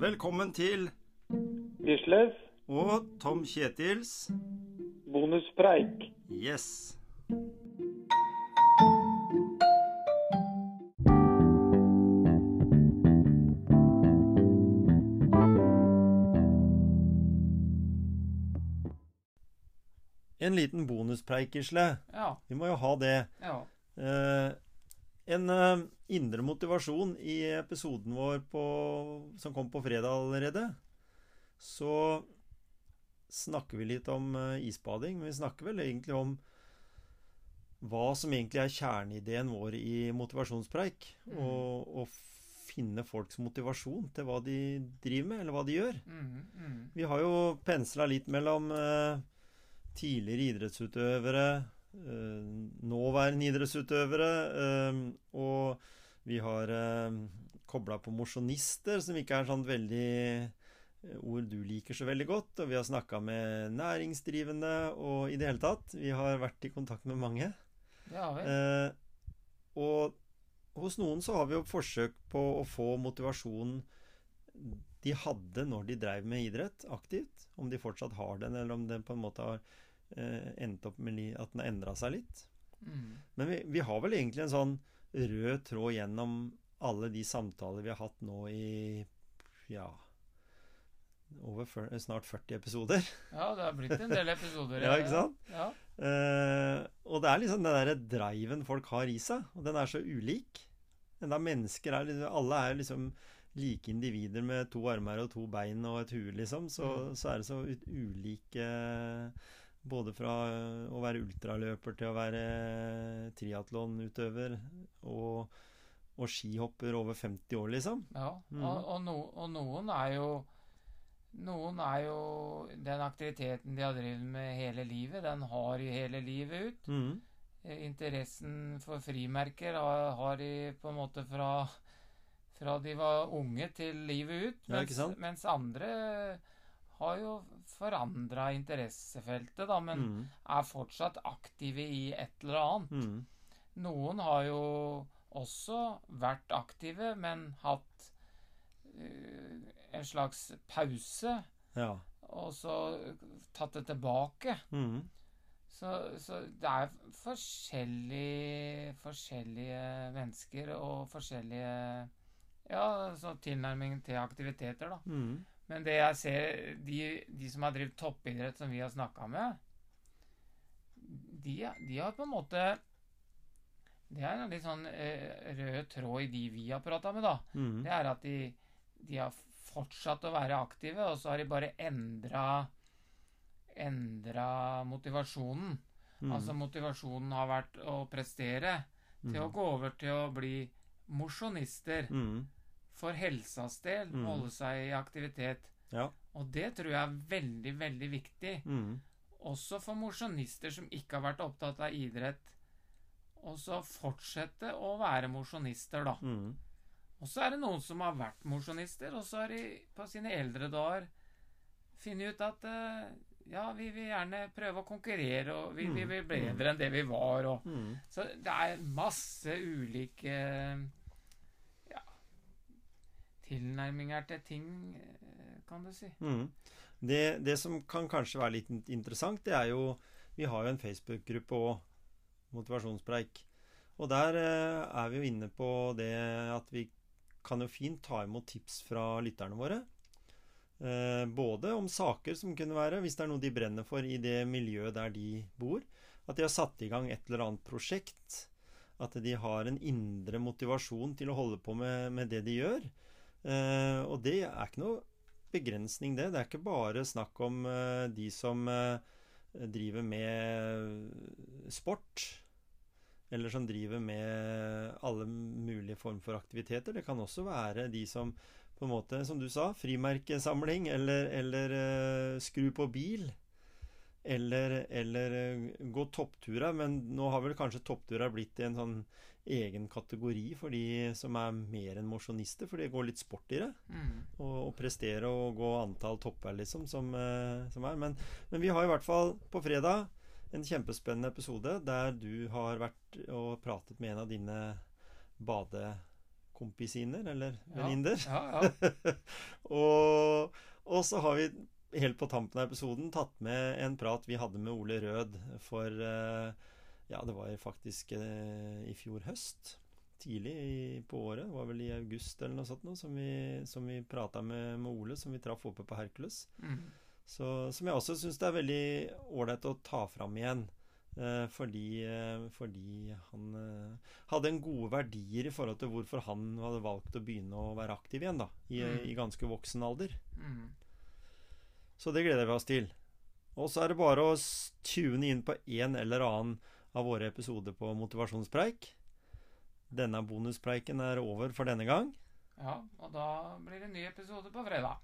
Velkommen til Gisles, og Tom Kjetils bonuspreik. Yes. En liten bonuspreik, Gisle. Ja. Vi må jo ha det. ja. Eh, en eh, indre motivasjon i episoden vår på, som kom på fredag allerede, så snakker vi litt om eh, isbading. Men vi snakker vel egentlig om hva som egentlig er kjerneideen vår i motivasjonspreik. Mm. Og, og finne folks motivasjon til hva de driver med, eller hva de gjør. Mm, mm. Vi har jo pensla litt mellom eh, tidligere idrettsutøvere, nåværende idrettsutøvere, eh, og vi har eh, kobla på mosjonister, som ikke er sånn veldig eh, ord du liker så veldig godt. Og vi har snakka med næringsdrivende og i det hele tatt. Vi har vært i kontakt med mange. Ja. Eh, og hos noen så har vi jo forsøk på å få motivasjonen de hadde når de drev med idrett aktivt. Om de fortsatt har den, eller om den på en måte har eh, endte opp med at den har endra seg litt. Mm. Men vi, vi har vel egentlig en sånn rød tråd gjennom alle de samtaler vi har hatt nå i ja over for, snart 40 episoder. Ja, det har blitt en del episoder. Ja, ikke sant? Ja. Eh, og det er liksom den derre driven folk har i seg, og den er så ulik. Enda mennesker er liksom Alle er liksom like individer med to armer og to bein og et hue, liksom. Så, Mm. så er det så ulike Både fra eh, å være ultraløper til å være triatlonutøver og, og skihopper over 50 år, liksom. ja. mm. Og, og, no, og noen er jo Noen er jo Den aktiviteten de har drevet med hele livet, den har de hele livet ut. Mhm. Eh, Interessen for frimerker har, har de på en måte fra fra de var unge til livet ut. Mens, ja, mens andre har jo forandra interessefeltet, da, men mm. er fortsatt aktive i et eller annet. Mm. Noen har jo også vært aktive, men hatt uh, en slags pause, Ja. og så tatt det tilbake. Mm. Så, så det er forskjellige, forskjellige mennesker og forskjellige ja, tilnærming til aktiviteter, da. Men det jeg ser, de, de som har drevet toppidrett, som vi har snakka med, de, de har på en måte Det er en litt sånn eh, rød tråd i de vi har prata med, da. Mm. Det er at de, de har fortsatt å være aktive, og så har de bare endra Endra motivasjonen. Mm. Altså motivasjonen har vært å prestere, til å Mhm. gå over til å bli mosjonister. Mhm. For helsas del, Mm. holde seg i aktivitet. Ja. Og det tror jeg er veldig, veldig viktig. Mm. Også for mosjonister som ikke har vært opptatt av idrett. Og så fortsette å være mosjonister, da. Mm. Og så er det noen som har vært mosjonister, og så har de på sine eldre dager funnet ut at eh, ja, vi vil gjerne prøve å konkurrere, og vi, vi Mm. vil bli bedre enn det vi var. Og, Mhm. så det er masse ulike tilnærminger til ting, eh, kan du si. Mm. Det, det som kan kanskje være litt interessant, det er jo Vi har jo en Facebook-gruppe òg, Motivasjonspreik. Og der eh, er vi jo inne på det at vi kan jo fint ta imot tips fra lytterne våre. Eh, både om saker som kunne være, hvis det er noe de brenner for i det miljøet der de bor. At de har satt i gang et eller annet prosjekt. At de har en indre motivasjon til å holde på med, med det de gjør. Eh, og det er ikke noe begrensning, det. Det er ikke bare snakk om eh, de som eh, driver med sport. Eller som driver med alle mulige form for aktiviteter. Det kan også være de som på en måte, som du sa, frimerkesamling, eller, eller eh, skru på bil. Eller, eller eh, gå toppturer. Men nå har vel kanskje toppturer blitt en sånn egen kategori for de som er mer enn mosjonister, for det går litt sport i det Mm. Og, og, prestere og gå antall topper, liksom, som, eh, som er. Men, men vi har i hvert fall på fredag en kjempespennende episode der du har vært og pratet med en av dine badekompisiner, eller Ja. venninner. Ja, ja. og, og så har vi helt på tampen av episoden tatt med en prat vi hadde med Ole Rød for eh, Ja, det var faktisk eh, i fjor høst. Tidlig i, på året. Det var vel i august eller noe sånt noe, som vi, som vi prata med, med Ole, som vi traff oppe på Hercules. Mm. Så, som jeg også syns det er veldig ålreit å ta fram igjen. Eh, fordi, fordi han hadde en gode verdier i forhold til hvorfor han hadde valgt å begynne å være aktiv igjen, da. I, Mm. i ganske voksen alder. Mm. Så det gleder vi oss til. Og så er det bare å tune inn på en eller annen av våre episoder på Motivasjonspreik. Denne bonuspreiken er over for denne gang. Ja, og da blir det en ny episode på fredag.